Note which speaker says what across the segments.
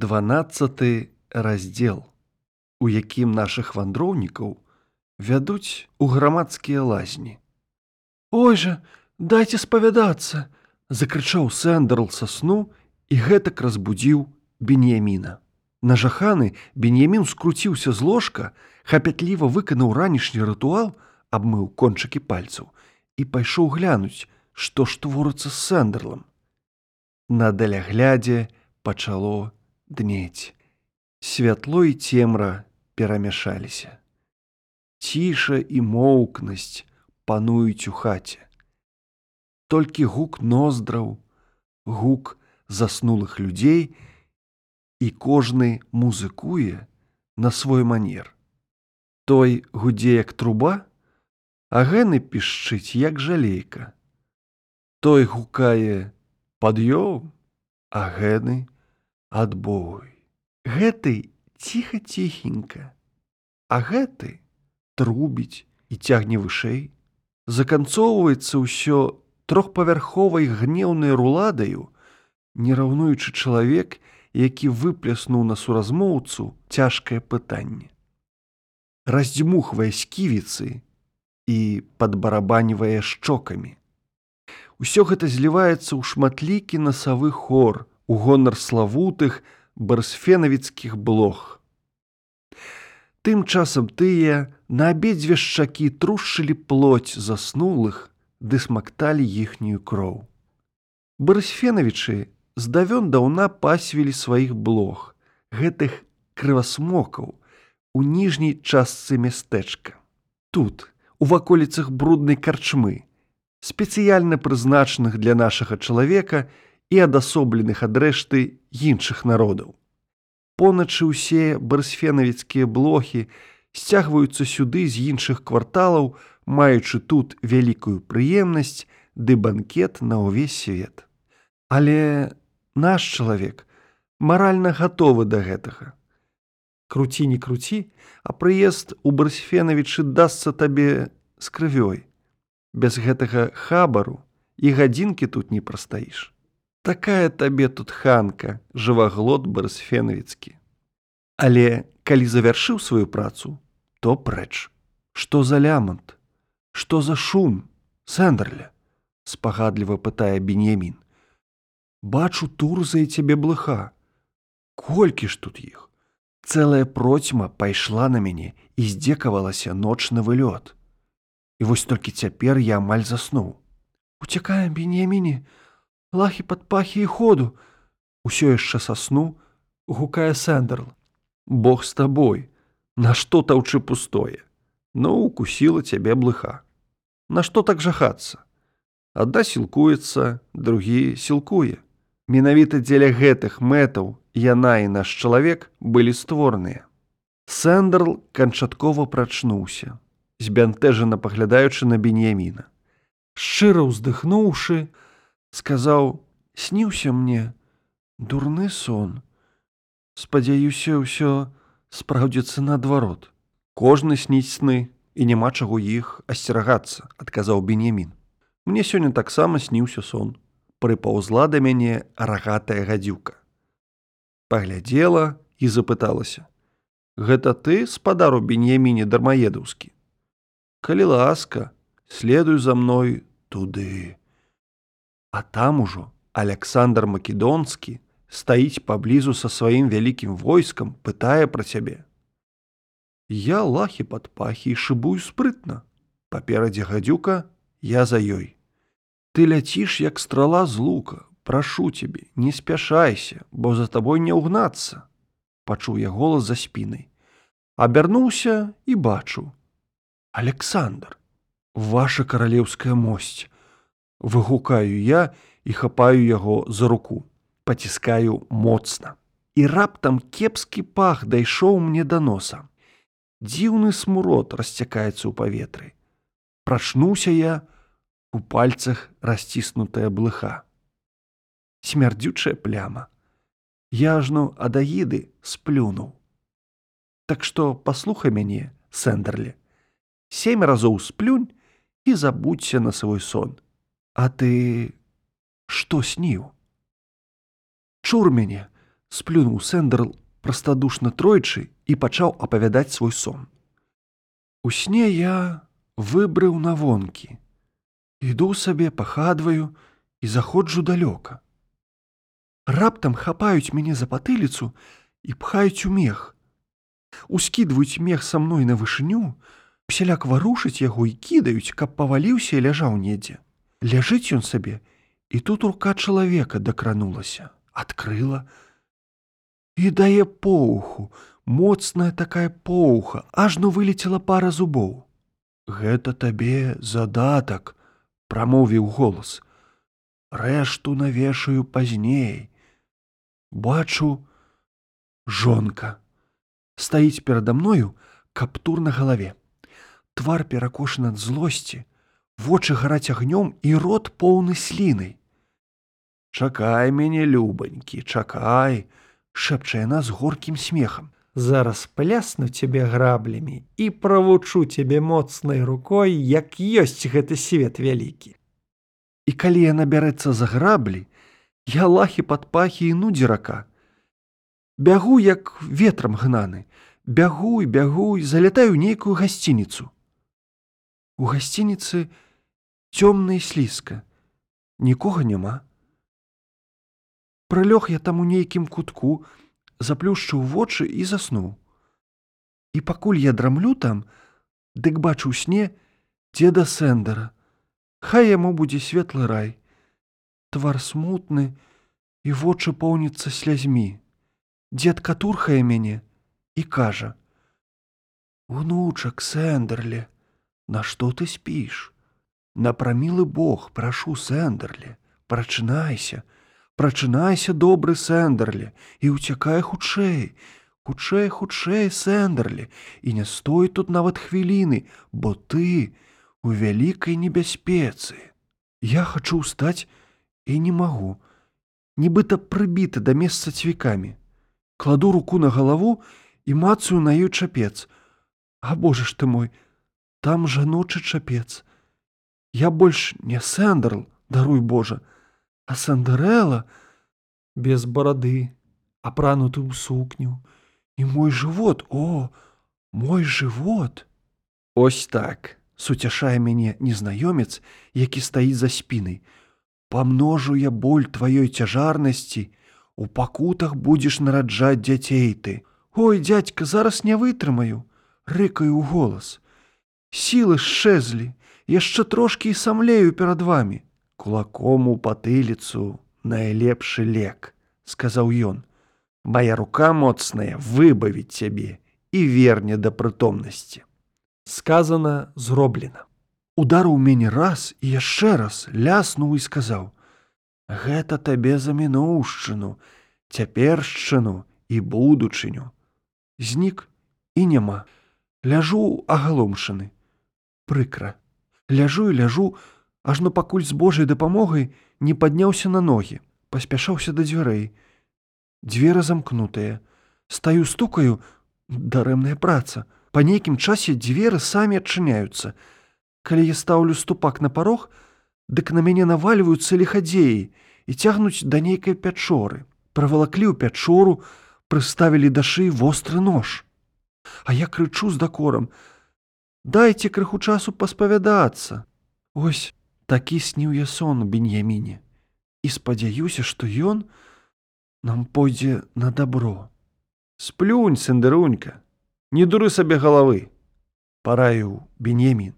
Speaker 1: 12 раздзел, у якім нашых вандроўнікаў вядуць у грамадскія лазні.
Speaker 2: Ой жа, дайце спавядацца, закрычаў Сэндерл са сну і гэтак разбудзіў Беньяміна.
Speaker 1: Нажаханы Беньямін скруціўся з ложка, хапятліва выканаў ранішні рытуал, абмыў кончыкі пальцаў і пайшоў глянуць, што ж творацца з сэндерлам. На даляглядзе пачало днець. Святло і цемра перамяшаліся. Ціша і моўкнасць пануюць у хаце. Толькі гук ноздраў, гук заснулых людзей, і кожны музыкуе на свой манер. Той гудзе як труба, а гэны пішчыць як жалейка. Той гукае пад'ём, а гэны адбой. Гэты ціха ціхенька, а гэты трубіць і цягне вышэй, заканцоўваецца ўсё трохпавярховай гнеўнай руладаю, не раўнуючы чалавек, які выпляснуў на суразмоўцу цяжкае пытанне. Раздзьмухвае сківіцы і падбарабанівае шчокамі. Усё гэта зліваецца ў шматлікі насавы хор у гонар славутых барсфенавіцкіх блох. Тым часам тыя на абедзве шчакі трушчылі плоть заснулых ды смакталі іхнюю кроў. Барысфенавічы здавён даўна пасвілі сваіх блох, гэтых крывасмокаў у ніжняй частцы мястэчка. Тут, у ваколіцах бруднай карчмы, спецыяльна прызначаных для нашага чалавека і адасобленых ад рэшты іншых народаў. Поначы ўсе барсфенавіцкія блохі сцягваюцца сюды з іншых кварталаў, маючы тут вялікую прыемнасць ды банкет на ўвесь свет. Але наш чалавек маральна гатовы да гэтага круці не круці, а прыезд у барсфенавічы дасца табе з крывёй. Без гэтага хабару і гадзінкі тут не прастаіш. Такая табе тут ханка, жываглот барсфенавіцкі. Але калі завяршыў сваю працу, то прэч. Што за лямант, Што за шум, Сэндерля? спагадліва пытае Беньямін. Бачу турзае цябе блыха. Колькі ж тут іх? Цэлая процьма пайшла на мяне і здзекавалася ночны вылёт. І вось толькі цяпер я амаль заснуў.
Speaker 2: Уцякаем бенеміне, лахі пад пахі і ходу,
Speaker 1: Усё яшчэ сасну, гукае сэндерл. Бог з табой, Нашто таўчы пустое? Ну укусіла цябе блыха. Нашто так жахацца? Адда сілкуецца, другі сілкуе. Менавіта дзеля гэтых мэтаў яна і наш чалавек былі створаныя. Сэндерл канчаткова прачнуўся, збянтэжана паглядаючы на беньяміна. Шчыра ўздыхнуўшы, сказаў: « сніўся мне дурны сон. Спадзяюся, ўсё спраўдзіцца наадварот. Кожны сніць сны і няма чаго іх асцерагацца, адказаў беньямін. Мне сёння таксама сніўся сон. Прыпаўзла да мяне рагатая гадзюка паглядзела і запыталася: « Гэта ты спадару беньяміне дармаедаўскі. Калі ласка, следуй за мной туды. А там ужо Александр Македонскі стаіць паблізу са сваім вялікім войскам, пытае пра цябе. Я лахі пад пахі і шыбую спрытна. Паперадзе гадзюка я за ёй. Ты ляціш як страла з лука, прашу цябе не спяшайся бо за табой не ўгнацца пачуў я голас за спінай абярнуўся і бачу александр ваша каралеўская мосць выгукаю я і хапаю яго за руку паціскаю моцна і раптам кепскі пах дайшоў мне да носа дзіўны смурод расцякаецца ў паветры прачнуўся я у пальцах расціснутая блыха смярдзючая пляма. Я ажно адаіды сплюнуў. Так што паслухай мяне, сэндерлі, Сем разоў сплюнь і забудься на свой сон. А ты што сніў? Чур мяне,
Speaker 2: сплюнуў сэндерл прастадушна тройчы і пачаў апавядаць свой сон. У сне я выбрыў на вонкі. Іду сабе, пахадваю і заходжу далёка. Раптам хапаюць мяне за патыліцу і пхаюць у мех. Ускідваюць мех са мной на вышыню, усяляк варушаць яго і кідаюць, каб паваліўся і ляжаў недзе. Ляжыць ён сабе, і тут рука чалавека дакранулася, адкрыла і дае поуху, моцная такая поуха, ажно вылецела пара зубоў. Гэта табе задатак, прамовіў голас. Рэшту навешаю пазней. Бачу, жонка стаіць перада мною каптур на галаве твар перакошаны ад злосці, вочы гараць агнём і рот поўны слінай.
Speaker 1: Чакай мяне любанькі, чакай,
Speaker 2: шэпча яна з горкім смехам.
Speaker 3: Зараз плясну цябе граблямі і правучу цябе моцнай рукой, як ёсць гэты свет вялікі.
Speaker 2: І калі яна бярэцца за граблі, я лахі пад пахі і нудзі рака. Бягу, як ветрам гнаны, бягу і бягу і залятаю нейкую гасцініцу. У гасцініцы цёмна і слізка, нікога няма. Прылёг я там у нейкім кутку, заплюшчыў вочы і заснуў. І пакуль я драмлю там, дык бачу ў сне дзеда сэндера, Хай яму будзе светлы рай, твар смутны і вочы поўніцца слязьмі. Дзед катурхае мяне і кажа: « Унучак сэндерле, Нашто ты спіш? Напрамілы Бог, прашу сэндерле, прачынайся, прачынайся добры сэндерле і ўцякай хутчэй, хутчэй, хутчэй сэндерле і не стой тут нават хвіліны, бо ты у вялікай небяспецы. Я хачу ўстаць і не магу, нібыта прыбіты да месца цвікамі. Кладу руку на галаву і мацаю на ёй чапец. А Боже ж ты мой, там жаночы чапец. Я больш не сэндерл, даруй Божа, а сандерэла
Speaker 3: без барады, апрануты ў сукню,
Speaker 2: і мой жывот, о, мой жывот.
Speaker 1: Ось так,
Speaker 2: суцяшае мяне незнаёмец, які стаіць за спінай. Памножу я боль тваёй цяжарнасці, у пакутах будзеш нараджаць дзяцей ты. Ой, дядька, зараз не вытрымаю, рыкаю голас сілы шчэзлі, яшчэ трошкі і самлею перад вами.
Speaker 1: Кулаком у патыліцу найлепшы лек, сказаў ён. Мая рука моцная выбавіць цябе і верне да прытомнасці.
Speaker 3: Сказана зроблена.
Speaker 2: Ударыў мяне раз і яшчэ раз ляснуў і сказаў: « Гэта табе за мінуўшчыну, цяпершчыну і будучыню. Знік і няма. Ляжу агаломшаны прыкра. Ляжу і ляжу, ажно пакуль з Божай дапамогай не падняўся на ногі, паспяшаўся да дзвярэй. Дзверы замкнутыя. Стаю стукаю, дарэмная праца. Па нейкім часе дзверы самі адчыняюцца. Калі я стаўлю ступак на парог, дык на мяне навальваюцца лихадзеі і цягнуць да нейкай пячоры. Правалаклі ў пячору, прыставілі да шыі востры нож. А я крычу з дакорам: дайце крыху часу паспавядацца. Ось такі сніў я сон у беньяміне і спадзяюся, што ён нам пойдзе на добро.
Speaker 1: Сплюнь, сендерунька, не дуры сабе галавы.
Speaker 2: Параю бенемін,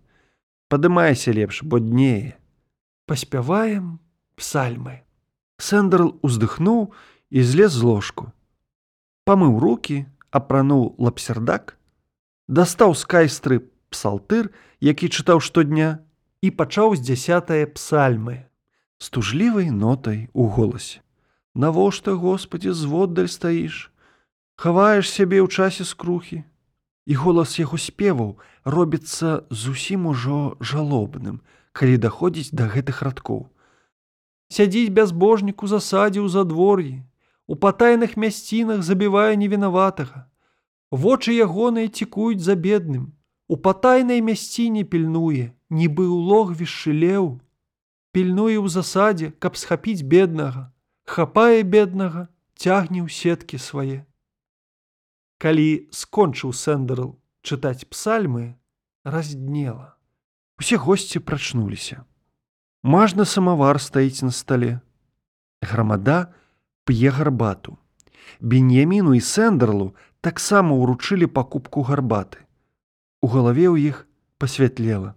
Speaker 1: падымайся лепш, бо днее.
Speaker 3: Паспяваем псальмы.
Speaker 2: Сэндерл уздыхнуў і злез з ложку. Памыў руки, апрануў лапсердак, дастаў з кайстры псалтыр, які чытаў штодня
Speaker 3: і пачаў з дзясятае псальмы
Speaker 2: з тужлівай нотай у голасе. Навошта Господі зводдаль стаіш, хаваеш сябе ў часе скрухі. І голас яго спеваў робіцца зусім ужо жалобным, калі даходзіць да гэтых радкоў.
Speaker 3: Сядзіць бязбожнік у засадзе ў задвор'і, у патайных мясцінах забівае невінаватага. Вочы ягоныя цікуюць за бедным, У патайнай мясціне пільнуе, нібы ў логві шылеў, пільнуе ў засадзе, каб схапіць беднага, хапае беднага, цягне ў сеткі свае. Калі скончыў сэндерл чытаць псальмы, разднела.
Speaker 2: Усе госці прачнуліся. Мажны самавар стаіць на стале. Грамада п'е гарбату. Беньяміну і сэндерлу таксама ўручылі пакупку гарбаты. У галаве ў іх пасвятлела.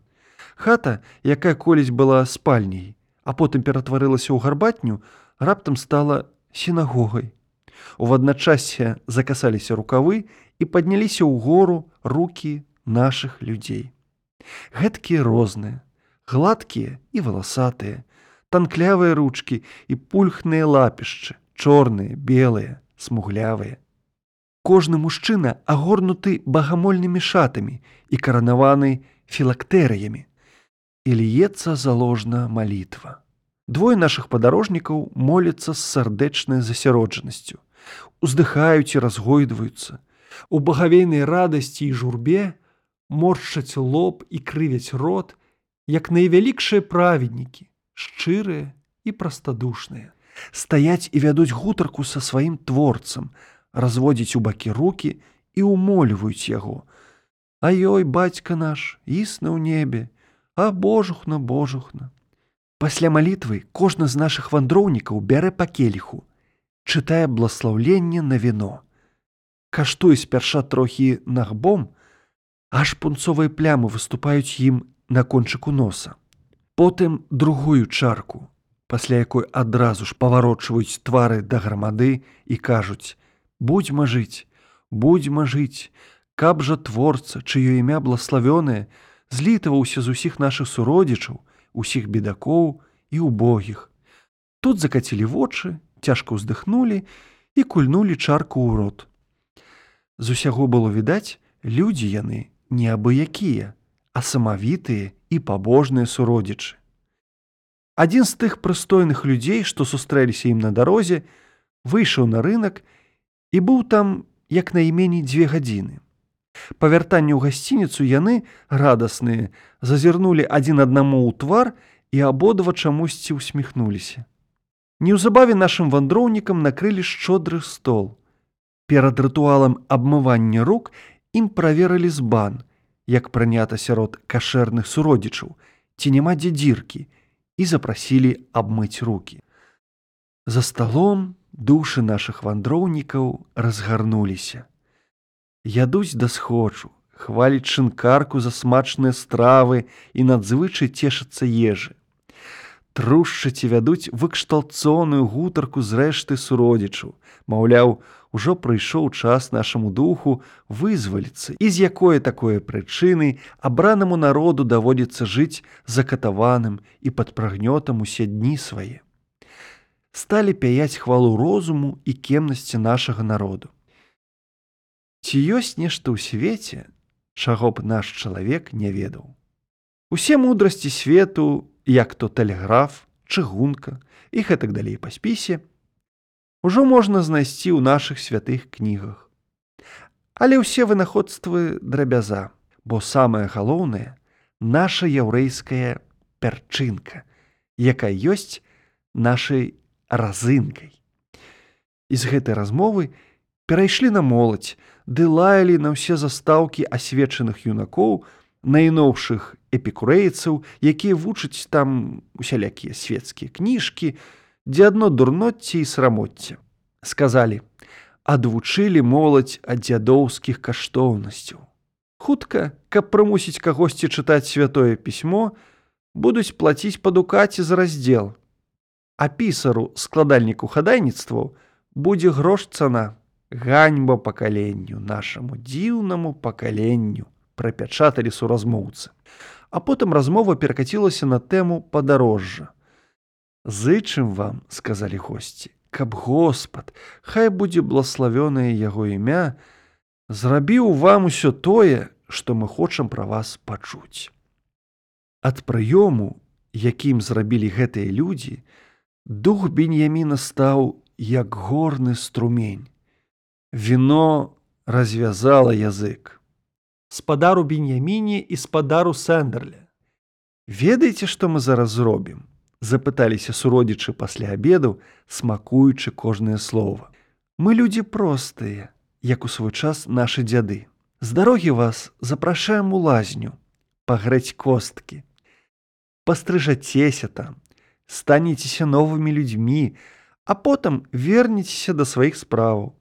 Speaker 2: Хата, якая колісь была спальняй, а потым ператварылася ў гарбатню, раптам стала сінагогай. У адначасе закасаліся рукавы і падняліся ў гору рукі нашых людзей. Гэткія розныя, гладкія і валасатыя, танклявыя ручкі і пульхныя лапішчы, чорныя, белыя, смуглявыя. Кожны мужчына агорнуты багамольнымі шатамі і каранаваны філактэрыямі. І льецца заложна малітва. Двое нашых падарожнікаў моляцца з сардэчнай засяроджанасцю. Уздыхаюць і разгойдваюцца.
Speaker 3: У багавейнай радасці і журбе моршчаць лоб і крывяць рот, як найвялікшыя праведнікі, шчырыя і прастадушныя.
Speaker 2: Стаяць і вядуць гутарку са сваім творцам, разводзіць у бакі руки і умоліваюць яго. А ёй бацька наш існа ў небе, а божухна божухна. Пасля малітвы кожны з нашых вандроўнікаў бярэ па келіху, чытае бласлаўленне на віно. Каштуй спярша трохі нагбом, аж пунцовыя плямы выступаюць ім на кончыку носа. Потым другую чарку, пасля якой адразу ж паварочваюць твары да грамады і кажуць: будьма жыць, будьма жыць, каб жа творца, чыё імя блаславёнае, злітаваўся з усіх нашых суродзічаў, усіх бедакоў і убогіх. Тут закацілі вочы, цяжка ўздыхнулі і кульнулі чарку ў рот. З усяго было відаць, людзі яны не абы-якія, а самавітыя і пабожныя суродзічы. Адзін з тых прыстойных людзей, што сустрэліся ім на дарозе, выйшаў на рынок і быў там як найменей дзве гадзіны. Па вяртанню ў гасцініцу яны, радасныя, зазірнулі адзін аднаму ў твар і абодва чамусьці ўсміхнуліся. Неўзабаве нашым вандроўнікам накрылі шчодры стол. Перад рытуалам абмывання рук ім праверылі збан, як прынята сярод кашэрных суродзічаў, ці няма дзе дзіркі і запрасілі абмыць руки. За сталом душы нашых вандроўнікаў разгарнуліся. Ядуць да схочу, хваліць чынкарку за смачныя стравы і надзвычай цешацца ежы. Трушчаці вядуць выкшталцоную гутарку з рэшты суродзічаў, маўляў, ужо прыйшоў час нашаму духу вызваліцца і з якое такое прычыны абранаму народу даводзіцца жыць закатаваным і пад прагнётам усе дні свае. Сталі пяяць хвалу розуму і кемнасці нашага народу. Ці ёсць нешта ў свеце, чаго б наш чалавек не ведаў. Усе мудрасці свету, як то тэлеграф, чыгунка і гэтак далей па спісе, ужо можна знайсці ў нашых святых кнігах. Але ўсе вынаходствы драбяза, бо самае галоўнае наша яўрэйская пярчынка, якая ёсць нашай разынкай. І з гэтай размовы перайшлі на моладзь, ды лаялі на ўсе застаўкі асвечаных юнакоў, найноўшых эпікурэйцаў, якія вучаць там усялякія свецкія кніжкі, дзе адно дурноцце і срамотце. Сказалі: адвучылі моладзь ад дзядоўскіх каштоўнасцяў. Хутка, каб прымусіць кагосьці чытаць святое пісьмо, будуць плаціць па дукаце за раздзел. А пісару складальніку хадайніцтваў будзе грош цана, ганьба пакаленню нашаму дзіўнаму пакаленню прапячаталі суразмоўцы. А потым размова перакацілася на тэму падарожжа. Зычым вам, сказалі госці, каб Господ, хай будзе блаславёнае яго імя, зрабіў вам усё тое, што мы хочам пра вас пачуць. Ад прыёму, якім зрабілі гэтыя людзі, дух беньяміна стаў як горны струмень. Віно развязала язык
Speaker 3: спадару беньяміне і спадару сэндерле.
Speaker 2: Ведаеце, што мы зараз зробім? запыталіся суродзічы пасля абеду, смакуючы кожнае слово. Мы людзі простыя, як у свой час нашы дзяды. З дарогі вас запрашаем у лазню, пагрэць косткі. Пастрыжацеся там, станецеся новымі людзьмі, а потым вернецеся да сваіх справаў.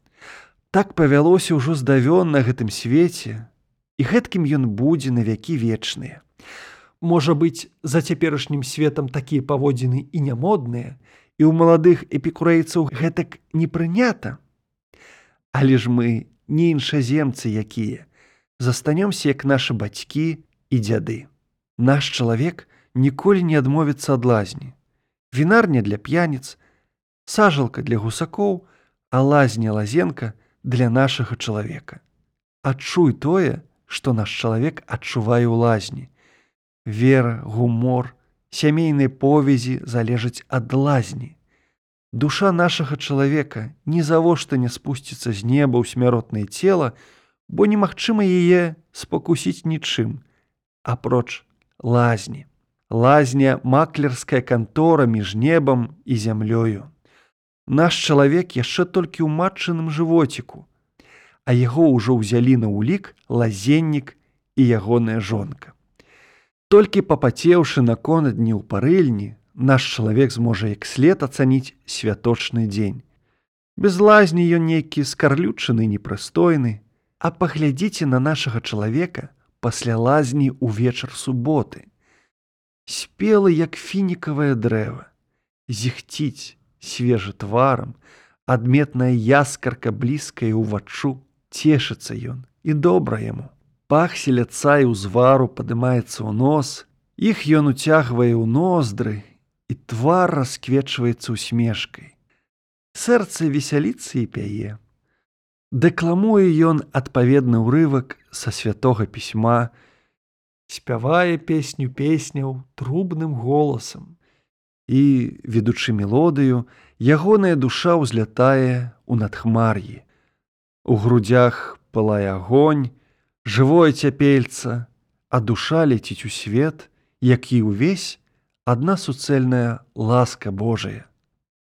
Speaker 2: Так павялося ўжо здавён на гэтым свеце, і гэткім ён будзе на вякі вечныя.
Speaker 3: Можа быць, за цяперашнім светам такія паводзіны і нямодныя,
Speaker 2: і ў маладых эпікурэйцаў гэтак не прынята. Але ж мы не іншаземцы якія, застанёмся як нашы бацькі і дзяды. Наш чалавек ніколі не адмовіцца ад лазні. Вінарня для п'яніц, сажалка для гусакоў, а лазня лазенка для нашага чалавека. Адчуй тое, што наш чалавек адчувае ў лазні. Вера, гумор, сямейнай повязі залежаць ад лазні. Душа нашага чалавека нізавошта не спусціцца з неба ў смяротнае цела, бо немагчыма яе спакусіць нічым, апроч лазні. Лазня маклерская кантора між небам і зямлёю. Наш чалавек яшчэ толькі ў матчыным жывоціку, а яго ўжо ўзялі на ўлік лазеннік і ягоная жонка. Толькі папацеўшы након дні ў парыльні, наш чалавек зможа як след ацаніць святочны дзень. Без лазні ён нейкі скарлючаны непрыстойны, а паглядзіце на нашага чалавека пасля лазні ўвечар суботы. Спелы як фінікавае дрэва, зіхціць свежы тварам, адметная яскарка блізкая ўваччу, цешыцца ён і добра яму. Пах селяца і ўзвару падымаецца ў нос, іх ён уцягвае ў ноздры, і твар расквечваецца усмешкай. Сэрца весяліцца і пяе. Дэкламуе ён адпаведны ўрывак са святога пісьма,
Speaker 3: спявае песню песняў трубным голасам.
Speaker 2: І, ведучы мелодыю, ягоная душа ўзлятае ў надхмар'і. У грудях пылае агонь, жывое цяпельца, а душа ляціць у свет, які ўвесь адна суцэльная ласка Божая.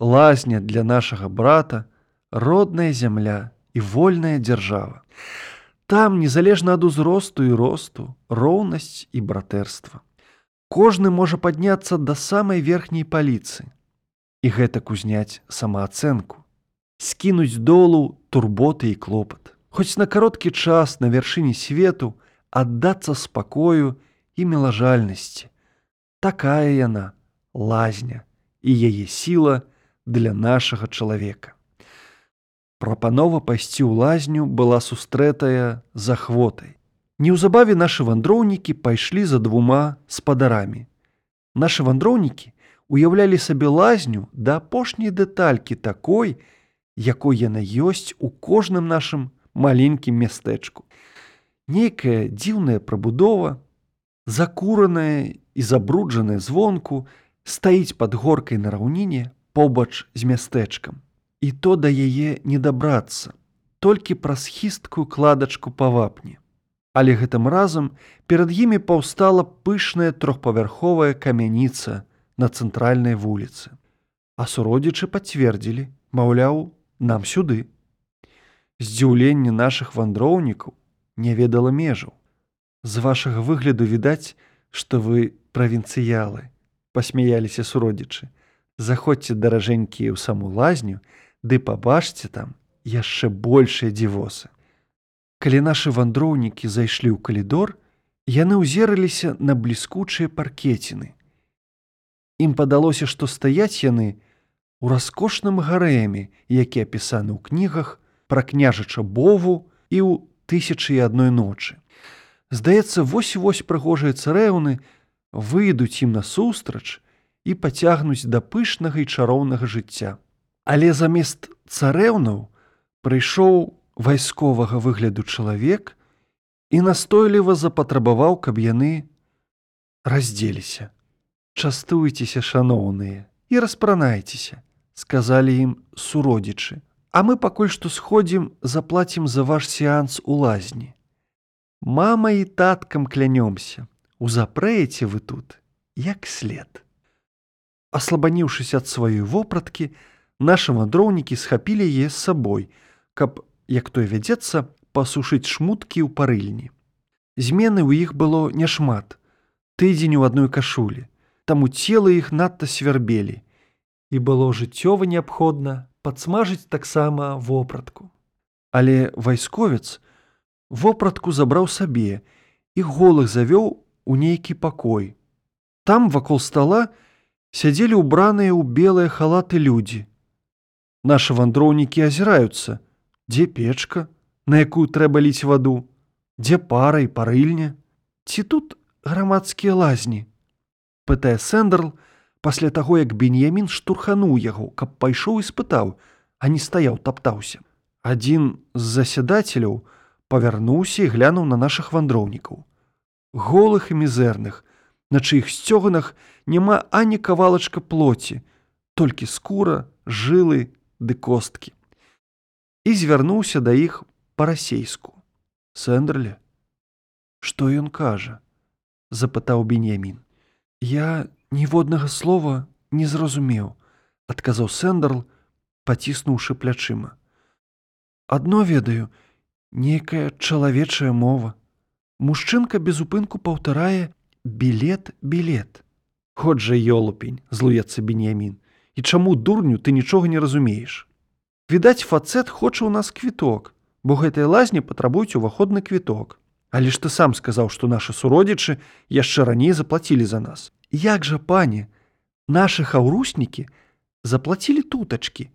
Speaker 2: Лазня для нашага брата, родная зямля і вольная дзяржава. Там, незалежна ад узросту і росту, роўнасць і братэрства. Кожны можа падняцца да самай верхняй паліцы і гэтак узняць самаацэнку, скінуць долу турботы і клопат. Хоць на кароткі час на вяршыні свету аддацца спакою і мелажальнасці. Такая яна лазня і яе сіла для нашага чалавека. Прапанова пайсці ў лазню была сустрэтая за хвотай. Неўзабаве нашы вандроўнікі пайшлі за двума спадарамі. Нашы вандроўнікі уяўлялі сабе лазню да апошняй дэталькі такой, якой яна ёсць у кожным нашым маленькім мястэчку. Нейкая дзіўная прабудова, закураная і забруджаная звонку, стаіць пад горкай на раўніне побач з мястэчкам і то да яе не дабрацца, толькі праз хісткую кладачку павапні. Але гэтым разам перад імі паўстала пышная трохпавярховая камяніца на цэнтральнай вуліцы. А суродзічы пацвердзілі, маўляў, нам сюды. Здзіўленне нашых вандроўнікаў не ведала межаў. З вашага выгляду відаць, што вы правінцыялы, пасмяяліся суродзічы. Заходзьце даражэнькія ў саму лазню, ды пабачце там яшчэ большыя дзівосы. Калі нашы вандроўнікі зайшлі ў калідор, яны ўзераліся на бліскучыя паркеціны. Ім падалося, што стаяць яны у раскошным гарэме, які апісаны ў кнігах пра княжача Бову і ў тысячы і адной ночы. Здаецца, вось-вось прыгожыя царэўны выйдуць ім насустрач і пацягнуць да пышнага і чароўнага жыцця. Але замест царэўнаў прыйшоў вайсковага выгляду чалавек і настойліва запатрабаваў, каб яны раздзеліся. Частуйцеся, шаноўныя, і распранайцеся, сказалі ім суродзічы, А мы пакуль што сходзім, заплацім за ваш сеанс у лазні. Мама і таткам клянёмся, узапрэеце вы тут, як след. Аслабаніўшыся ад сваёй вопраткі,
Speaker 1: Нашы вандроўнікі схапілі яе з сабой, каб, як той вядзецца, пасушыць шмуткі ў парыльні. Змены ў іх было няшмат. Тыдзень у адной кашулі. Таму целы іх надта свярбелі.
Speaker 3: І было жыццёва неабходна падсмажыць таксама вопратку.
Speaker 1: Але вайсковец вопратку забраў сабе і голых завёў у нейкі пакой. Там вакол стала сядзелі ўбраныя ў белыя халаты людзі. Нашы вандроўнікі азіраюцца, дзе печка, на якую трэба ліць ваду, дзе пара і парыльня, ці тут грамадскія лазні. Пытае Сэндерл пасля таго, як Беньямін штурхануў яго, каб пайшоў і спытаў, а не стаяў таптаўся. Адзін з засядацеляў павярнуўся і глянуў на нашых вандроўнікаў. Голых і мізэрных, на чыіх сцёганах няма ані кавалачка плоці, толькі скура, жылы ды косткі. І звярнуўся да іх па-расейску. Сэндерле, што ён кажа? запытаў Бенемін. Я ніводнага слова не зразумеў, адказаў Сэндерл, паціснуўшы плячыма. Адно ведаю, нейкая чалавечая мова. Мужчынка без упынку паўтарае білет білет. Хоць жа ёлупень, злуецца Бенямін. І чаму дурню ты нічога не разумееш? Відаць, фацэт хоча ў нас квіток, бо гэтыя лазні патрабуюць уваходны квіток. Але ж ты сам сказаў, што нашы суродзічы яшчэ раней заплацілі за нас. Як жа, пане, нашы хаўруснікі заплацілі тутачкі.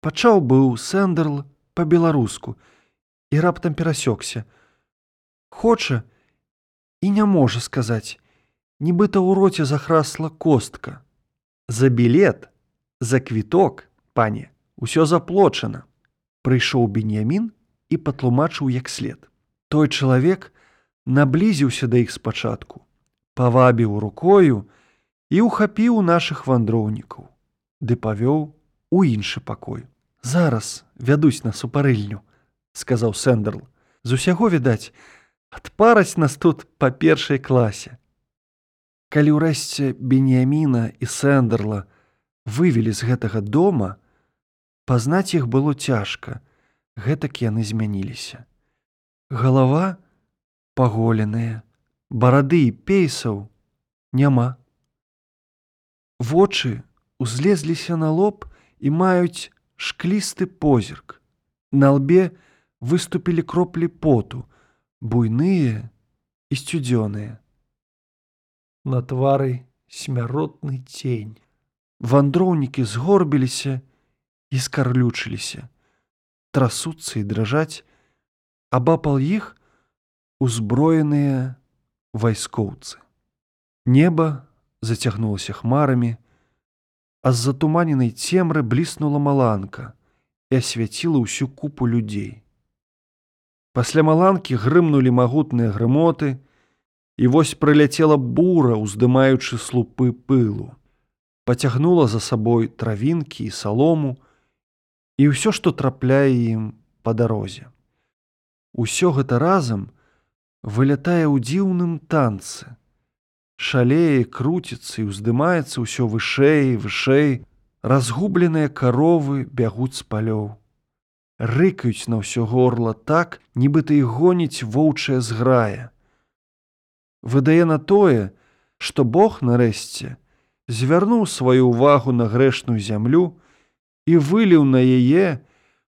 Speaker 1: Пачаў быў сэндерл па-беларуску і раптам перасёкся. Хоча і не можа сказаць, нібыта ў роце захрасла костка. За білет, за квіток, пане, усё заплочана. Прыйшоў Беньямін і патлумачыў як след. Той чалавек наблізіўся да іх спачатку, павабіў рукою і ўхапіў нашых вандроўнікаў, ды павёў у іншы пакой. Зараз вядуць на супарыльню, сказаў Сэндерл. З усяго відаць, адпараць нас тут па першай класе. Калі ўрэшце Беніяміна і Сэндерла вывелі з гэтага дома, пазнаць іх было цяжка, гэтак яны змяніліся. Галава паголеная, барады і пейсаў няма. Вочы узлезліся на лоб і маюць шклісты позірк. На лбе выступілі кроплі поту, буйныя і сцюдзёныя.
Speaker 3: На твары смяротны цень.
Speaker 1: Вандроўнікі згорбіліся і скарлючыліся, трасуцца і дрыжаць, абапал іх узброеныя вайскоўцы. Неба зацягнулася хмарамі, а з затуманенай цемры бліснула маланка і асвяціла ўсю купу людзей. Пасля маланкі грымнулі магутныя грымоты, і вось прыляцела бура, уздымаючы слупы пылу. Пацягнула за сабой травінкі і салому і ўсё, што трапляе ім па дарозе. Усё гэта разам вылятае ў дзіўным танцы. Шалее, круціцца і ўздымаецца ўсё вышэй, вышэй, разгубленыя каровы бягуць з палёў. Рыкаюць на ўсё горла так, нібыта і гоніць воўчая зграя. Выдае на тое, што Бог нарэшце звярнуў сваю ўвагу на грэшную зямлю і выліў на яе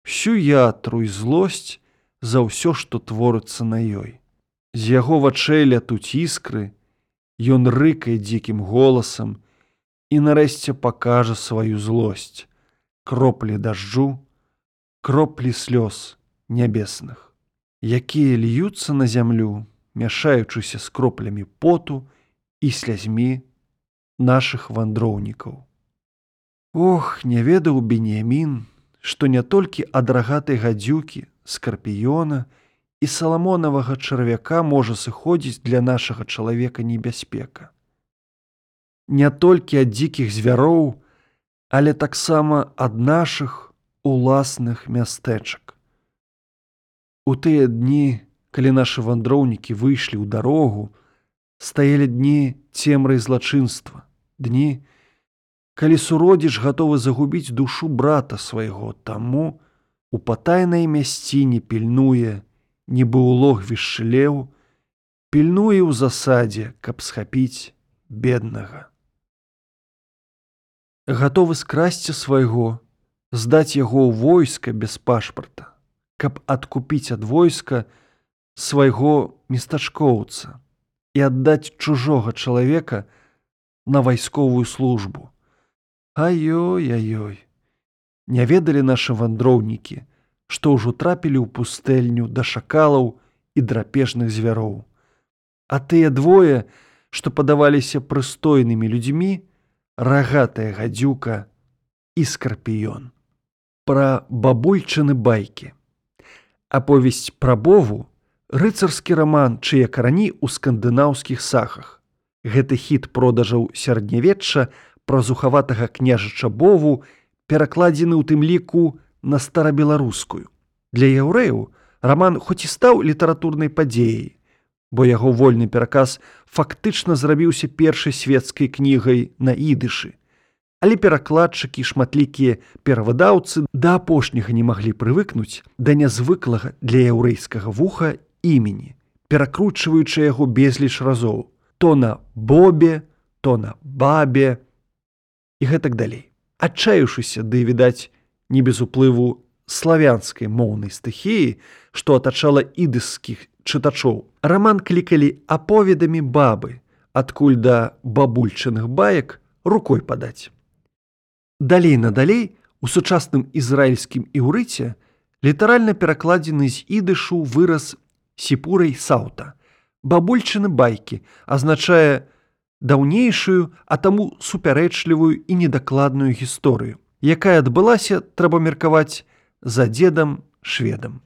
Speaker 1: всю ятру і злосць за ўсё, што творыцца на ёй. З яго вачэй лятуць іскры, Ён рыкае дзікім голасам і нарэшце пакажа сваю злосць, кроплі дажджу, кроплі слёз нябесных, якія льюцца на зямлю, мяшаючыся з кроплямі поту і слязьмі нашых вандроўнікаў. Ох, не ведаў Бенемін, што не толькі ад рагатай гадзюкі, скарпіёна, і саламонавага чарвяка можа сыходзіць для нашага чалавека небяспека. Не толькі ад дзікіх звяроў, але таксама ад нашых уласных мястэчак. У тыя дні, калі нашы вандроўнікі выйшлі ў дарогу, стаялі дні цемрай злачынства, дні, Калі суродзіш гатовы загубіць душу брата свайго, таму у патайнай мясціне пільнуе, нібы ў логві шлеў, пільнуе ў засадзе, каб схапіць беднага. Гатовы скрасці свайго, здаць яго ў войска без пашпарта, каб адкупіць ад войска свайго местачкоўца і аддаць чужога чалавека на вайсковую службу. Аёй-аёй, не ведалі нашы вандроўнікі, што ўжо трапілі ў пустэльню да шакалаў і драпежных звяроў. А тыя двое, што падаваліся прыстойнымі людзьмі, рагатая гадзюка і скарпіён. Пра бабульчыны байкі. Аповесць пра Бову рыцарскі раман, чые карані ў скандынаўскіх сахах. Гэты хіт продажаў сярэднявечча пра зухаватага княжача Бову перакладзены ў тым ліку на старабеларускую. Для яўрэяў раман хоць і стаў літаратурнай падзеяй, бо яго вольны пераказ фактычна зрабіўся першай свецкай кнігай на ідышы. Але перакладчыкі шматлікія перавыдаўцы да апошняга не маглі прывыкнуць да нязвыклага для яўрэйскага вуха імені, перакручваючы яго безліч разоў, то на бобе, то на бабе, і гэтак далей. Адчаіўшыся ды відаць не без уплыву славянскай моўнай стыхіі, што атачала ідыскіх чытачоў. Раман клікалі аповедамі бабы, адкуль да бабульчыных баек рукой падаць. Далей надалей у сучасным ізраільскім іўрыце літаральна перакладзены з ідышу выраз сіпурай саута. Бабульчыны байкі азначае, даўнейшую, а таму супярэчлівую і недакладную гісторыю, якая адбылася, трэба меркаваць за дзедам шведам.